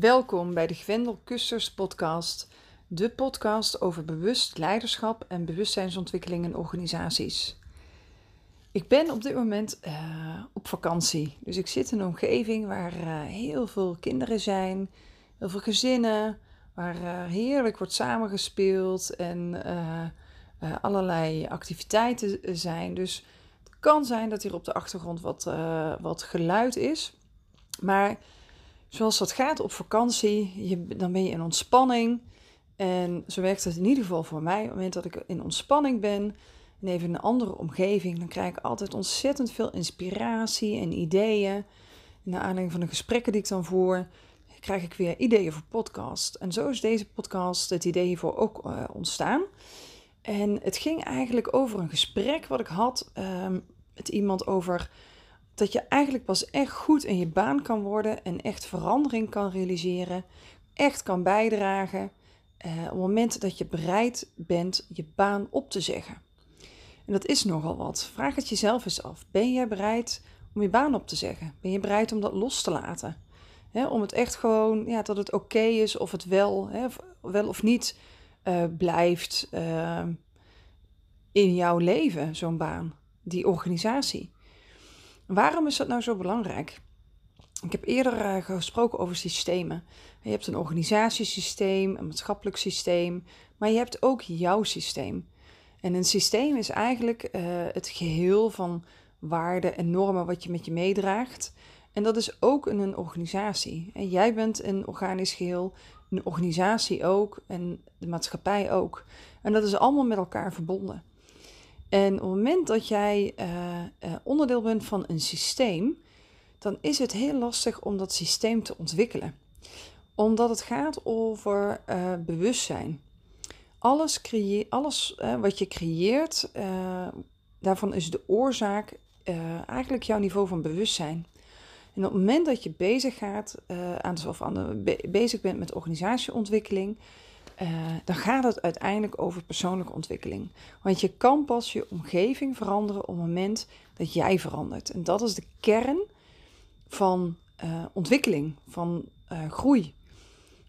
Welkom bij de Gwendel Kusters podcast, de podcast over bewust leiderschap en bewustzijnsontwikkeling in organisaties. Ik ben op dit moment uh, op vakantie, dus ik zit in een omgeving waar uh, heel veel kinderen zijn, heel veel gezinnen, waar uh, heerlijk wordt samengespeeld en allerlei activiteiten zijn. Dus het kan zijn dat hier op de achtergrond wat, wat geluid is, maar zoals dat gaat op vakantie, je, dan ben je in ontspanning. En zo werkt het in ieder geval voor mij. Op het moment dat ik in ontspanning ben en even in een andere omgeving, dan krijg ik altijd ontzettend veel inspiratie en ideeën. Naar aanleiding van de gesprekken die ik dan voer, krijg ik weer ideeën voor podcast. En zo is deze podcast, het idee hiervoor ook uh, ontstaan. En het ging eigenlijk over een gesprek wat ik had um, met iemand over dat je eigenlijk pas echt goed in je baan kan worden en echt verandering kan realiseren, echt kan bijdragen uh, op het moment dat je bereid bent je baan op te zeggen. En dat is nogal wat. Vraag het jezelf eens af. Ben jij bereid om je baan op te zeggen? Ben je bereid om dat los te laten? om het echt gewoon, ja, dat het oké is of het wel, wel of niet uh, blijft uh, in jouw leven, zo'n baan, die organisatie. Waarom is dat nou zo belangrijk? Ik heb eerder uh, gesproken over systemen. Je hebt een organisatiesysteem, een maatschappelijk systeem, maar je hebt ook jouw systeem. En een systeem is eigenlijk uh, het geheel van waarden en normen wat je met je meedraagt. En dat is ook in een organisatie. En jij bent een organisch geheel, een organisatie ook en de maatschappij ook. En dat is allemaal met elkaar verbonden. En op het moment dat jij uh, uh, onderdeel bent van een systeem, dan is het heel lastig om dat systeem te ontwikkelen. Omdat het gaat over uh, bewustzijn. Alles, alles wat je creëert, daarvan is de oorzaak eigenlijk jouw niveau van bewustzijn. En op het moment dat je bezig gaat, aan, of aan bezig bent met organisatieontwikkeling, uh, dan gaat het uiteindelijk over persoonlijke ontwikkeling. Want je kan pas je omgeving veranderen op het moment dat jij verandert. En dat is de kern van uh, ontwikkeling, van uh, groei.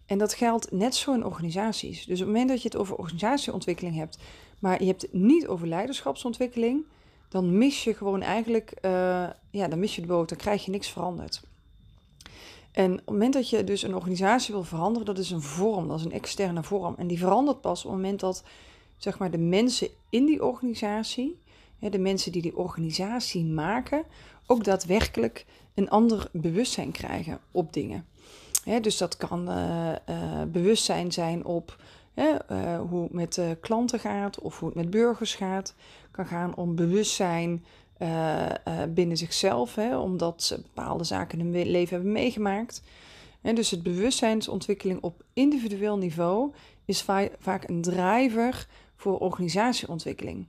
En dat geldt net zo in organisaties. Dus op het moment dat je het over organisatieontwikkeling hebt, maar je hebt het niet over leiderschapsontwikkeling, dan mis je gewoon eigenlijk, ja, dan mis je de boot, dan krijg je niks veranderd. En op het moment dat je dus een organisatie wil veranderen, dat is een vorm, dat is een externe vorm. En die verandert pas op het moment dat zeg maar, de mensen in die organisatie, de mensen die die organisatie maken, ook daadwerkelijk een ander bewustzijn krijgen op dingen. dus dat kan uh, uh, bewustzijn zijn op uh, hoe het met klanten gaat of hoe het met burgers gaat. Het kan gaan om bewustzijn binnen zichzelf, hè, omdat ze bepaalde zaken in hun leven hebben meegemaakt. En dus het bewustzijnsontwikkeling op individueel niveau is va vaak een driver voor organisatieontwikkeling.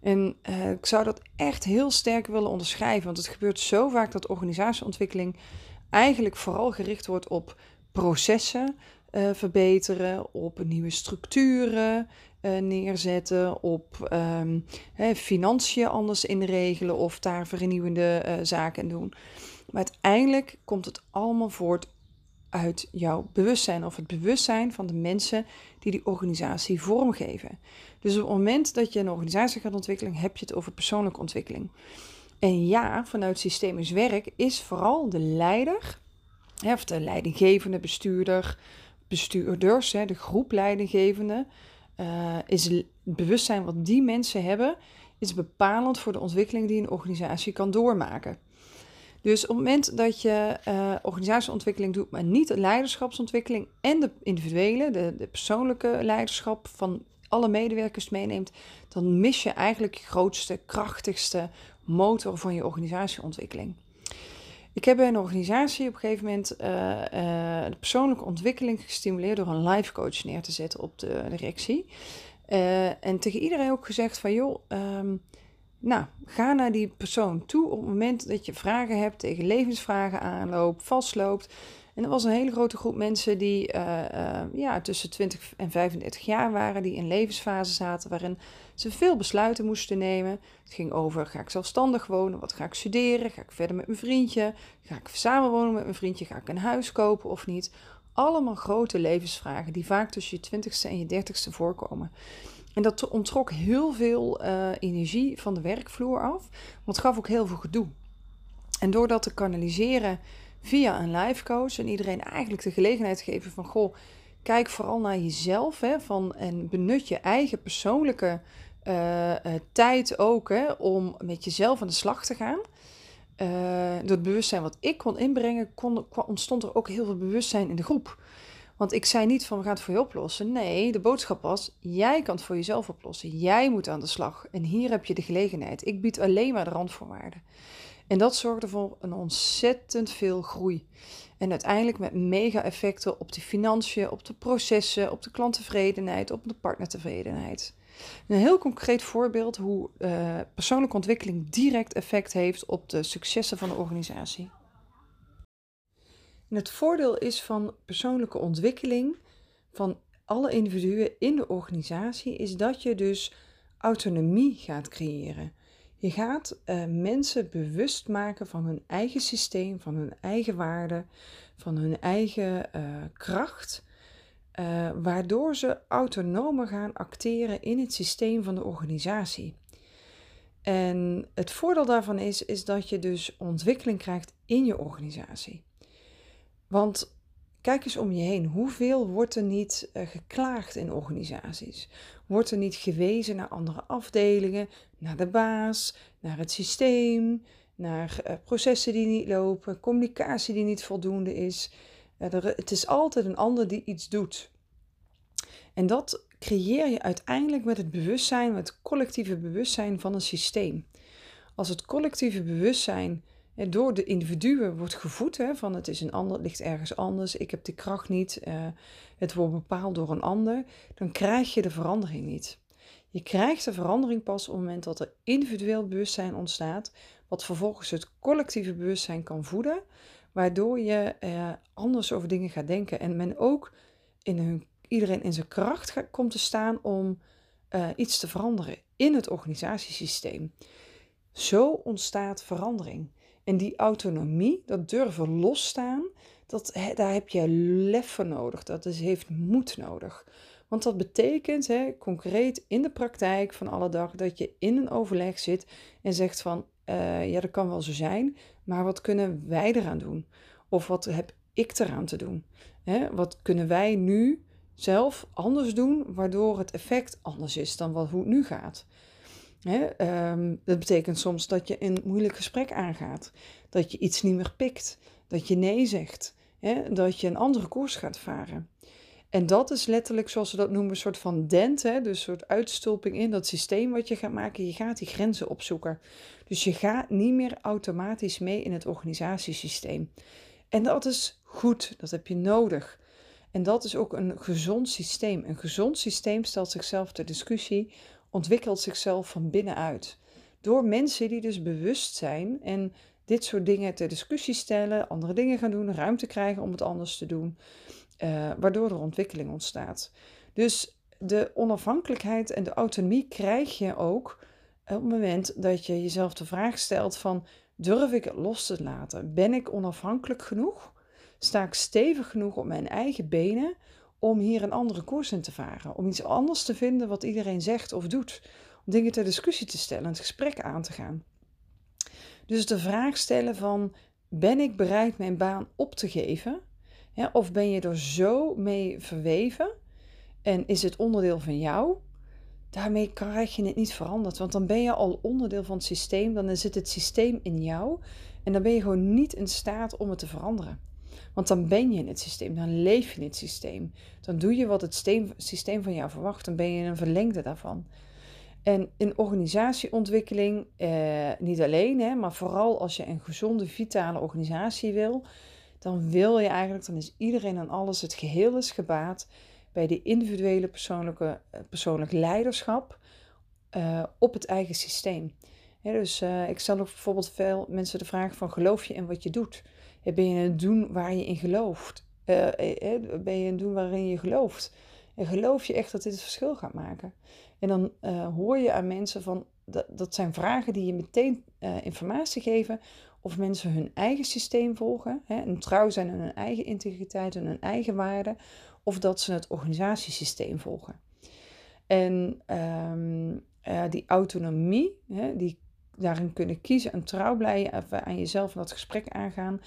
En uh, ik zou dat echt heel sterk willen onderschrijven, want het gebeurt zo vaak dat organisatieontwikkeling eigenlijk vooral gericht wordt op processen uh, verbeteren, op nieuwe structuren uh, neerzetten, op um, hè, financiën anders inregelen of daar vernieuwende uh, zaken doen. Maar uiteindelijk komt het allemaal voort uit jouw bewustzijn of het bewustzijn van de mensen die die organisatie vormgeven. Dus op het moment dat je een organisatie gaat ontwikkelen, heb je het over persoonlijke ontwikkeling. En ja, vanuit systemisch werk is vooral de leider, of de leidinggevende bestuurder, bestuurders, hè, de groep leidinggevende, uh, is het bewustzijn wat die mensen hebben, is bepalend voor de ontwikkeling die een organisatie kan doormaken. Dus op het moment dat je uh, organisatieontwikkeling doet, maar niet de leiderschapsontwikkeling en de individuele, de, de persoonlijke leiderschap van alle medewerkers meeneemt, dan mis je eigenlijk je grootste, krachtigste motor van je organisatieontwikkeling. Ik heb bij een organisatie op een gegeven moment uh, uh, de persoonlijke ontwikkeling gestimuleerd door een life coach neer te zetten op de directie. Uh, en tegen iedereen ook gezegd van joh, um, nou, ga naar die persoon toe op het moment dat je vragen hebt, tegen levensvragen aanloopt, vastloopt. En dat was een hele grote groep mensen die uh, uh, ja, tussen 20 en 35 jaar waren, die in levensfase zaten waarin ze veel besluiten moesten nemen. Het ging over: ga ik zelfstandig wonen? Wat ga ik studeren? Ga ik verder met mijn vriendje? Ga ik samenwonen met mijn vriendje? Ga ik een huis kopen of niet? Allemaal grote levensvragen die vaak tussen je twintigste en je dertigste voorkomen. En dat ontrok heel veel uh, energie van de werkvloer af, want het gaf ook heel veel gedoe. En door dat te kanaliseren via een life coach en iedereen eigenlijk de gelegenheid geven van goh, kijk vooral naar jezelf hè, van, en benut je eigen persoonlijke uh, uh, tijd ook hè, om met jezelf aan de slag te gaan. Uh, door het bewustzijn wat ik kon inbrengen, kon, ontstond er ook heel veel bewustzijn in de groep. Want ik zei niet van we gaan het voor je oplossen. Nee, de boodschap was: jij kan het voor jezelf oplossen. Jij moet aan de slag. En hier heb je de gelegenheid. Ik bied alleen maar de randvoorwaarden. En dat zorgde voor een ontzettend veel groei. En uiteindelijk met mega effecten op de financiën, op de processen, op de klanttevredenheid, op de partnertevredenheid. Een heel concreet voorbeeld hoe uh, persoonlijke ontwikkeling direct effect heeft op de successen van de organisatie. Het voordeel is van persoonlijke ontwikkeling van alle individuen in de organisatie is dat je dus autonomie gaat creëren. Je gaat uh, mensen bewust maken van hun eigen systeem, van hun eigen waarden, van hun eigen uh, kracht, uh, waardoor ze autonomer gaan acteren in het systeem van de organisatie. En het voordeel daarvan is, is dat je dus ontwikkeling krijgt in je organisatie. Want kijk eens om je heen. Hoeveel wordt er niet uh, geklaagd in organisaties? Wordt er niet gewezen naar andere afdelingen, naar de baas, naar het systeem, naar uh, processen die niet lopen, communicatie die niet voldoende is? Uh, er, het is altijd een ander die iets doet. En dat creëer je uiteindelijk met het bewustzijn, met het collectieve bewustzijn van een systeem. Als het collectieve bewustzijn door de individuen wordt gevoed. Hè, van het is een ander, ligt ergens anders, ik heb die kracht niet, uh, het wordt bepaald door een ander. Dan krijg je de verandering niet. Je krijgt de verandering pas op het moment dat er individueel bewustzijn ontstaat, wat vervolgens het collectieve bewustzijn kan voeden, waardoor je uh, anders over dingen gaat denken. En men ook in hun, iedereen in zijn kracht komt te staan om uh, iets te veranderen in het organisatiesysteem. Zo ontstaat verandering. En die autonomie, dat durven losstaan, dat, daar heb je lef voor nodig. Dat is, heeft moed nodig. Want dat betekent hè, concreet in de praktijk van alle dag dat je in een overleg zit en zegt van uh, ja, dat kan wel zo zijn, maar wat kunnen wij eraan doen? Of wat heb ik eraan te doen? Hè, wat kunnen wij nu zelf anders doen, waardoor het effect anders is dan wat, hoe het nu gaat? Um, dat betekent soms dat je een moeilijk gesprek aangaat, dat je iets niet meer pikt, dat je nee zegt, dat je een andere koers gaat varen. En dat is letterlijk, zoals ze dat noemen, een soort van dent, hè, dus een soort uitstulping in dat systeem wat je gaat maken. Je gaat die grenzen opzoeken. Dus je gaat niet meer automatisch mee in het organisatiesysteem. En dat is goed, dat heb je nodig. En dat is ook een gezond systeem. Een gezond systeem stelt zichzelf ter discussie ontwikkelt zichzelf van binnenuit. Door mensen die dus bewust zijn en dit soort dingen ter discussie stellen, andere dingen gaan doen, ruimte krijgen om het anders te doen, uh, waardoor er ontwikkeling ontstaat. Dus de onafhankelijkheid en de autonomie krijg je ook op het moment dat je jezelf de vraag stelt van durf ik het los te laten? Ben ik onafhankelijk genoeg? Sta ik stevig genoeg op mijn eigen benen om hier een andere koers in te varen. Om iets anders te vinden wat iedereen zegt of doet. Om dingen ter discussie te stellen, het gesprek aan te gaan. Dus de vraag stellen van, ben ik bereid mijn baan op te geven? Of ben je er zo mee verweven en is het onderdeel van jou? Daarmee krijg je het niet veranderd, want dan ben je al onderdeel van het systeem, dan zit het systeem in jou en dan ben je gewoon niet in staat om het te veranderen. Want dan ben je in het systeem, dan leef je in het systeem. Dan doe je wat het systeem van jou verwacht, dan ben je een verlengde daarvan. En in organisatieontwikkeling, eh, niet alleen, hè, maar vooral als je een gezonde, vitale organisatie wil, dan wil je eigenlijk, dan is iedereen en alles, het geheel is gebaat bij de individuele persoonlijke, eh, persoonlijk leiderschap uh, op het eigen systeem. dus uh, ik stel ook bijvoorbeeld veel mensen de vraag van geloof je in wat je doet? Ben je het doen waar je in gelooft? Uh, ben je het doen waarin je gelooft? En geloof je echt dat dit het verschil gaat maken? En dan hoor je aan mensen van, dat, dat zijn vragen die je meteen informatie geven of mensen hun eigen systeem volgen, hè, en trouw zijn aan hun eigen integriteit en hun eigen waarden, of dat ze het organisatiesysteem volgen. En ehm, die autonomie, hè, die daarin kunnen kiezen en trouw blijven aan jezelf en dat gesprek aangaan,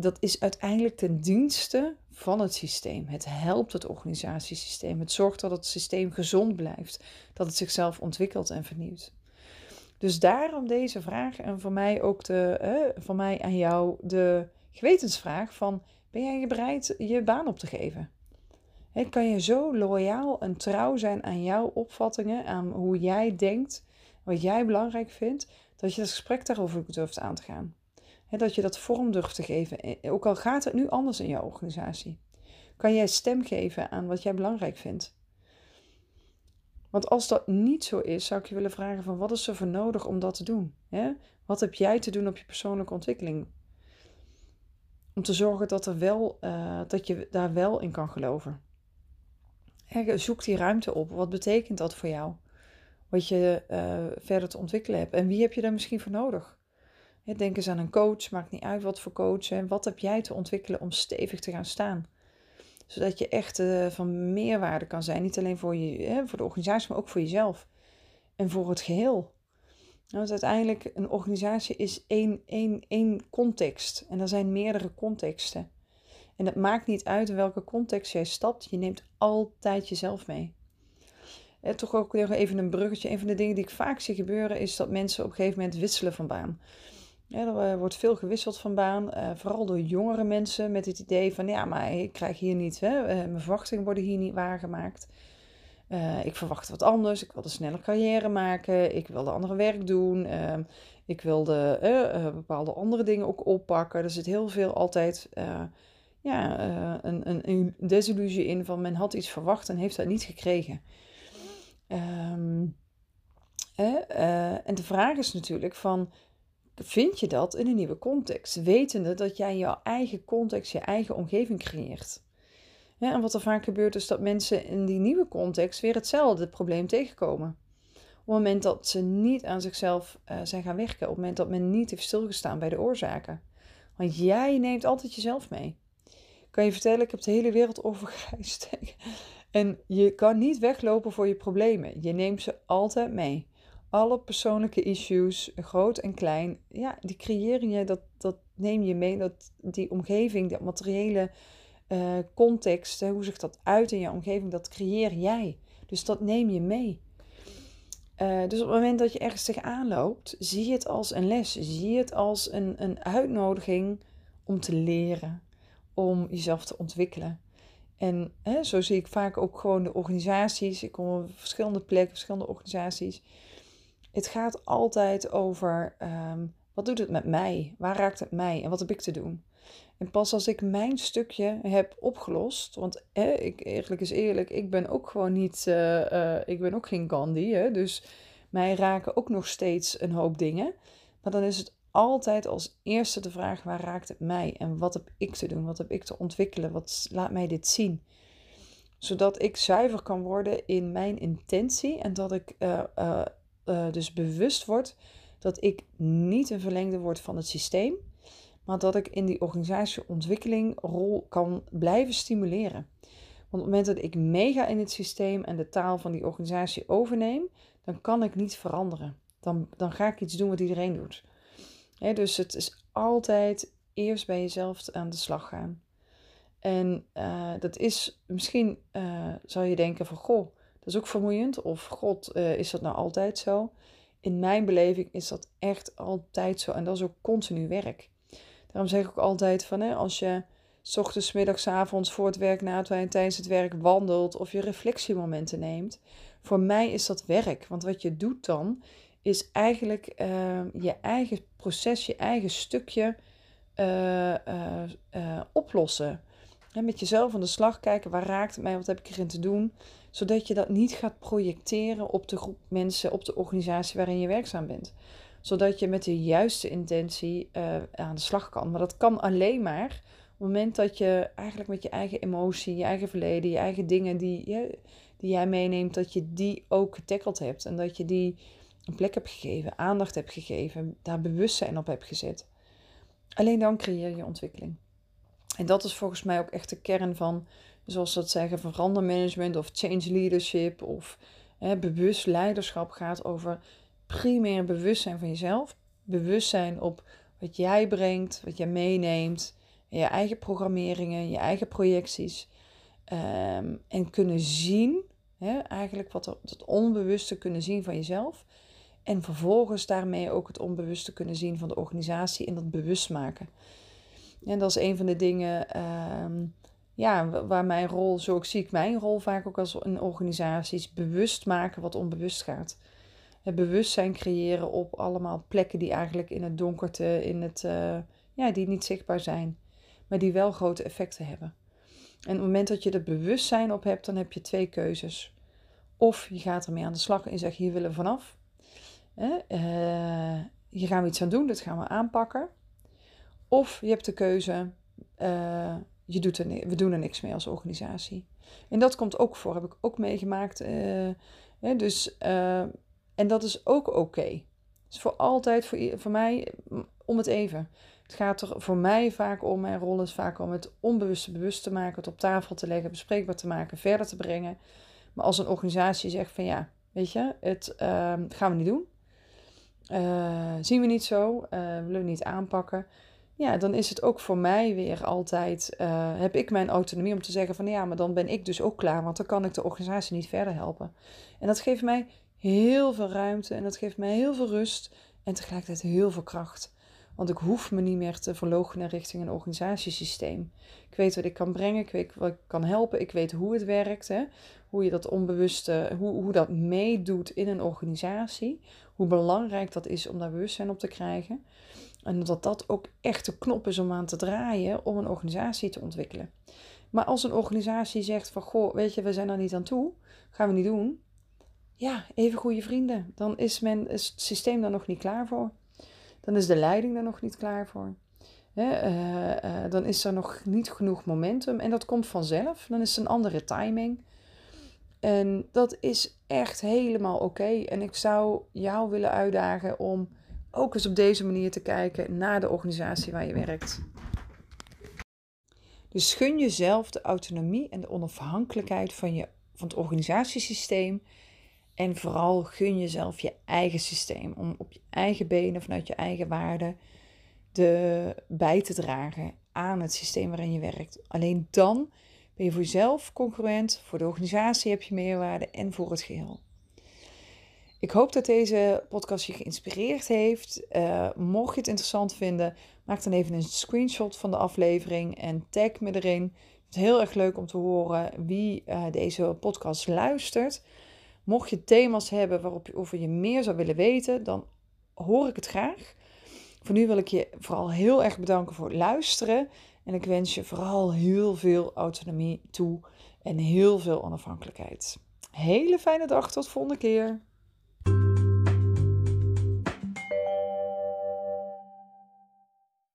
dat is uiteindelijk ten dienste van het systeem. Het helpt het organisatiesysteem. Het zorgt dat het systeem gezond blijft, dat het zichzelf ontwikkelt en vernieuwt. Dus daarom deze vraag en voor mij ook de, van mij aan jou de gewetensvraag van ben jij bereid je baan op te geven? kan je zo loyaal en trouw zijn aan jouw opvattingen, aan hoe jij denkt, wat jij belangrijk vindt, dat je het gesprek daarover durft aan te gaan? Dat je dat vorm durft te geven, eh, ook al gaat het nu anders in jouw organisatie. Kan jij stem geven aan wat jij belangrijk vindt? Want als dat niet zo is, zou ik je willen vragen van wat is er voor nodig om dat te doen? Wat heb jij te doen op je persoonlijke ontwikkeling? Om te zorgen dat, er wel, uh, dat je daar wel in kan geloven. zoek die ruimte op. Wat betekent dat voor jou? Wat je verder te ontwikkelen hebt. En wie heb je daar misschien voor nodig? Denk eens aan een coach, maakt niet uit wat voor coach. En wat heb jij te ontwikkelen om stevig te gaan staan? Zodat je echt uh, van meerwaarde kan zijn. Niet alleen voor, je, hè, voor de organisatie, maar ook voor jezelf. En voor het geheel. Want uiteindelijk, een organisatie is één, één, één context. En er zijn meerdere contexten. En het maakt niet uit in welke context jij stapt. Je neemt altijd jezelf mee. En toch ook even een bruggetje. Een van de dingen die ik vaak zie gebeuren is dat mensen op een gegeven moment wisselen van baan. Er eh, wordt veel gewisseld van baan, uh, vooral door jongere mensen met het idee van ja, maar ik krijg hier niet, hè, uh, mijn verwachtingen worden hier niet waargemaakt. ik verwacht wat anders, ik wil een snelle carrière maken, ik wil de andere werk doen, ehm, ik wilde bepaalde andere dingen ook oppakken. Er zit heel veel altijd ja, een, een, een, desillusie in van men had iets verwacht en heeft dat niet gekregen. Ehm, en de vraag is natuurlijk van vind je dat in een nieuwe context, wetende dat jij jouw eigen context, je eigen omgeving creëert. En wat er vaak gebeurt is dat mensen in die nieuwe context weer hetzelfde probleem tegenkomen. Op het moment dat ze niet aan zichzelf uh, zijn gaan werken, op het moment dat men niet heeft stilgestaan bij de oorzaken. Want jij neemt altijd jezelf mee. kan je vertellen, ik heb de hele wereld overgereisd. en je kan niet weglopen voor je problemen. Je neemt ze altijd mee alle persoonlijke issues, groot en klein, ja, die creëer je, dat, dat neem je mee, dat, die omgeving, dat materiële uh, context, hoe zich dat uit in je omgeving, dat creëer jij. Dus dat neem je mee. Uh, dus op het moment dat je ergens tegenaan loopt, zie het als een les. Zie het als een, een uitnodiging om te leren, om jezelf te ontwikkelen. En hè, zo zie ik vaak ook gewoon de organisaties. Ik kom op verschillende plekken, verschillende organisaties het gaat altijd over ehm, wat doet het met mij? Waar raakt het mij? En wat heb ik te doen? En pas als ik mijn stukje heb opgelost, want ik, eerlijk is eerlijk, ik ben ook gewoon niet, uh, ik ben ook geen Gandhi, hè, dus mij raken ook nog steeds een hoop dingen. Maar dan is het altijd als eerste de vraag, waar raakt het mij? En wat heb ik te doen? Wat heb ik te ontwikkelen? Wat laat mij dit zien? Zodat ik zuiver kan worden in mijn intentie en dat ik uh, dus bewust word dat ik niet een verlengde word van het systeem, maar dat ik in die organisatieontwikkeling rol kan blijven stimuleren. Want op het moment dat ik meega in het systeem en de taal van die organisatie overneem, dan kan ik niet veranderen. Dan, dan ga ik iets doen wat iedereen doet. dus het is altijd eerst bij jezelf aan de slag gaan. En uh, dat is misschien, uh, zou je denken van, goh, dat is ook vermoeiend. Of god, uh, is dat nou altijd zo? In mijn beleving is dat echt altijd zo. En dat is ook continu werk. Daarom zeg ik ook altijd van hè, als je s ochtends, middags, avonds voor het werk, na het en tijdens het werk wandelt of je reflectiemomenten neemt. Voor mij is dat werk. Want wat je doet dan is eigenlijk uh, je eigen proces, je eigen stukje uh, oplossen. En met jezelf aan de slag kijken, waar raakt het mij, wat heb ik erin te doen zodat je dat niet gaat projecteren op de groep mensen, op de organisatie waarin je werkzaam bent. Zodat je met de juiste intentie uh, aan de slag kan. Maar dat kan alleen maar op het moment dat je eigenlijk met je eigen emotie, je eigen verleden, je eigen dingen die, die jij meeneemt, dat je die ook getackeld hebt. En dat je die een plek hebt gegeven, aandacht hebt gegeven, daar bewustzijn op hebt gezet. Alleen dan creëer je ontwikkeling. En dat is volgens mij ook echt de kern van, zoals ze dat zeggen, verandermanagement of change leadership of hè, bewust leiderschap gaat over primair bewustzijn van jezelf. Bewustzijn op wat jij brengt, wat jij meeneemt, je eigen programmeringen, je eigen projecties. Ehm, en kunnen zien, hè, eigenlijk wat het onbewuste kunnen zien van jezelf. En vervolgens daarmee ook het onbewuste kunnen zien van de organisatie en dat bewust maken. En dat is een van de dingen ehm, ja, waar mijn rol, zo zie ik mijn rol vaak ook als een organisatie, is bewust maken wat onbewust gaat. Het bewustzijn creëren op allemaal plekken die eigenlijk in het donkerte, in het, uh, ja, die niet zichtbaar zijn, maar die wel grote effecten hebben. En op het moment dat je er bewustzijn op hebt, dan heb je twee keuzes. Of je gaat ermee aan de slag en zegt, hier willen we vanaf. Uh, hier gaan we iets aan doen, dit gaan we aanpakken. Of je hebt de keuze, uh, je doet er, we doen er niks mee als organisatie. En dat komt ook voor, heb ik ook meegemaakt. Uh, dus, uh, en dat is ook oké. Okay. Dus voor altijd, voor, voor mij, om het even. Het gaat er voor mij vaak om, mijn rol is vaak om het onbewuste bewust te maken, het op tafel te leggen, bespreekbaar te maken, verder te brengen. Maar als een organisatie zegt van ja, weet je, het uh, gaan we niet doen. Zien we niet zo, uh, willen we niet aanpakken ja, dan is het ook voor mij weer altijd, uh, heb ik mijn autonomie om te zeggen van ja, maar dan ben ik dus ook klaar, want dan kan ik de organisatie niet verder helpen. En dat geeft mij heel veel ruimte en dat geeft mij heel veel rust en tegelijkertijd heel veel kracht. Want ik hoef me niet meer te verloochenen richting een organisatiesysteem. Ik weet wat ik kan brengen, ik weet wat ik kan helpen, ik weet hoe het werkt, hè? hoe je dat onbewuste, hoe, hoe dat meedoet in een organisatie, hoe belangrijk dat is om daar bewustzijn op te krijgen. En dat dat ook echt de knop is om aan te draaien om een organisatie te ontwikkelen. Maar als een organisatie zegt van, goh, weet je, we zijn er niet aan toe, gaan we niet doen. Ja, even goede vrienden. Dan is, men, is het systeem daar nog niet klaar voor. Dan is de leiding daar nog niet klaar voor. Eh, eh, dan is er nog niet genoeg momentum en dat komt vanzelf. Dan is het een andere timing. En dat is echt helemaal oké. En ik zou jou willen uitdagen om ook eens op deze manier te kijken naar de organisatie waar je werkt. Dus gun jezelf de autonomie en de onafhankelijkheid van, je, van het organisatiesysteem. En vooral gun jezelf je eigen systeem. Om op je eigen benen, vanuit je eigen waarden, de, bij te dragen aan het systeem waarin je werkt. Alleen dan ben je voor jezelf congruent, voor de organisatie heb je meerwaarde en voor het geheel. Ik hoop dat deze podcast je geïnspireerd heeft. Uh, mocht je het interessant vinden, maak dan even een screenshot van de aflevering en tag me erin. Het is heel erg leuk om te horen wie uh, deze podcast luistert. Mocht je thema's hebben waarop je, over je meer zou willen weten, dan hoor ik het graag. Voor nu wil ik je vooral heel erg bedanken voor het luisteren. En ik wens je vooral heel veel autonomie toe en heel veel onafhankelijkheid. Hele fijne dag, tot volgende keer.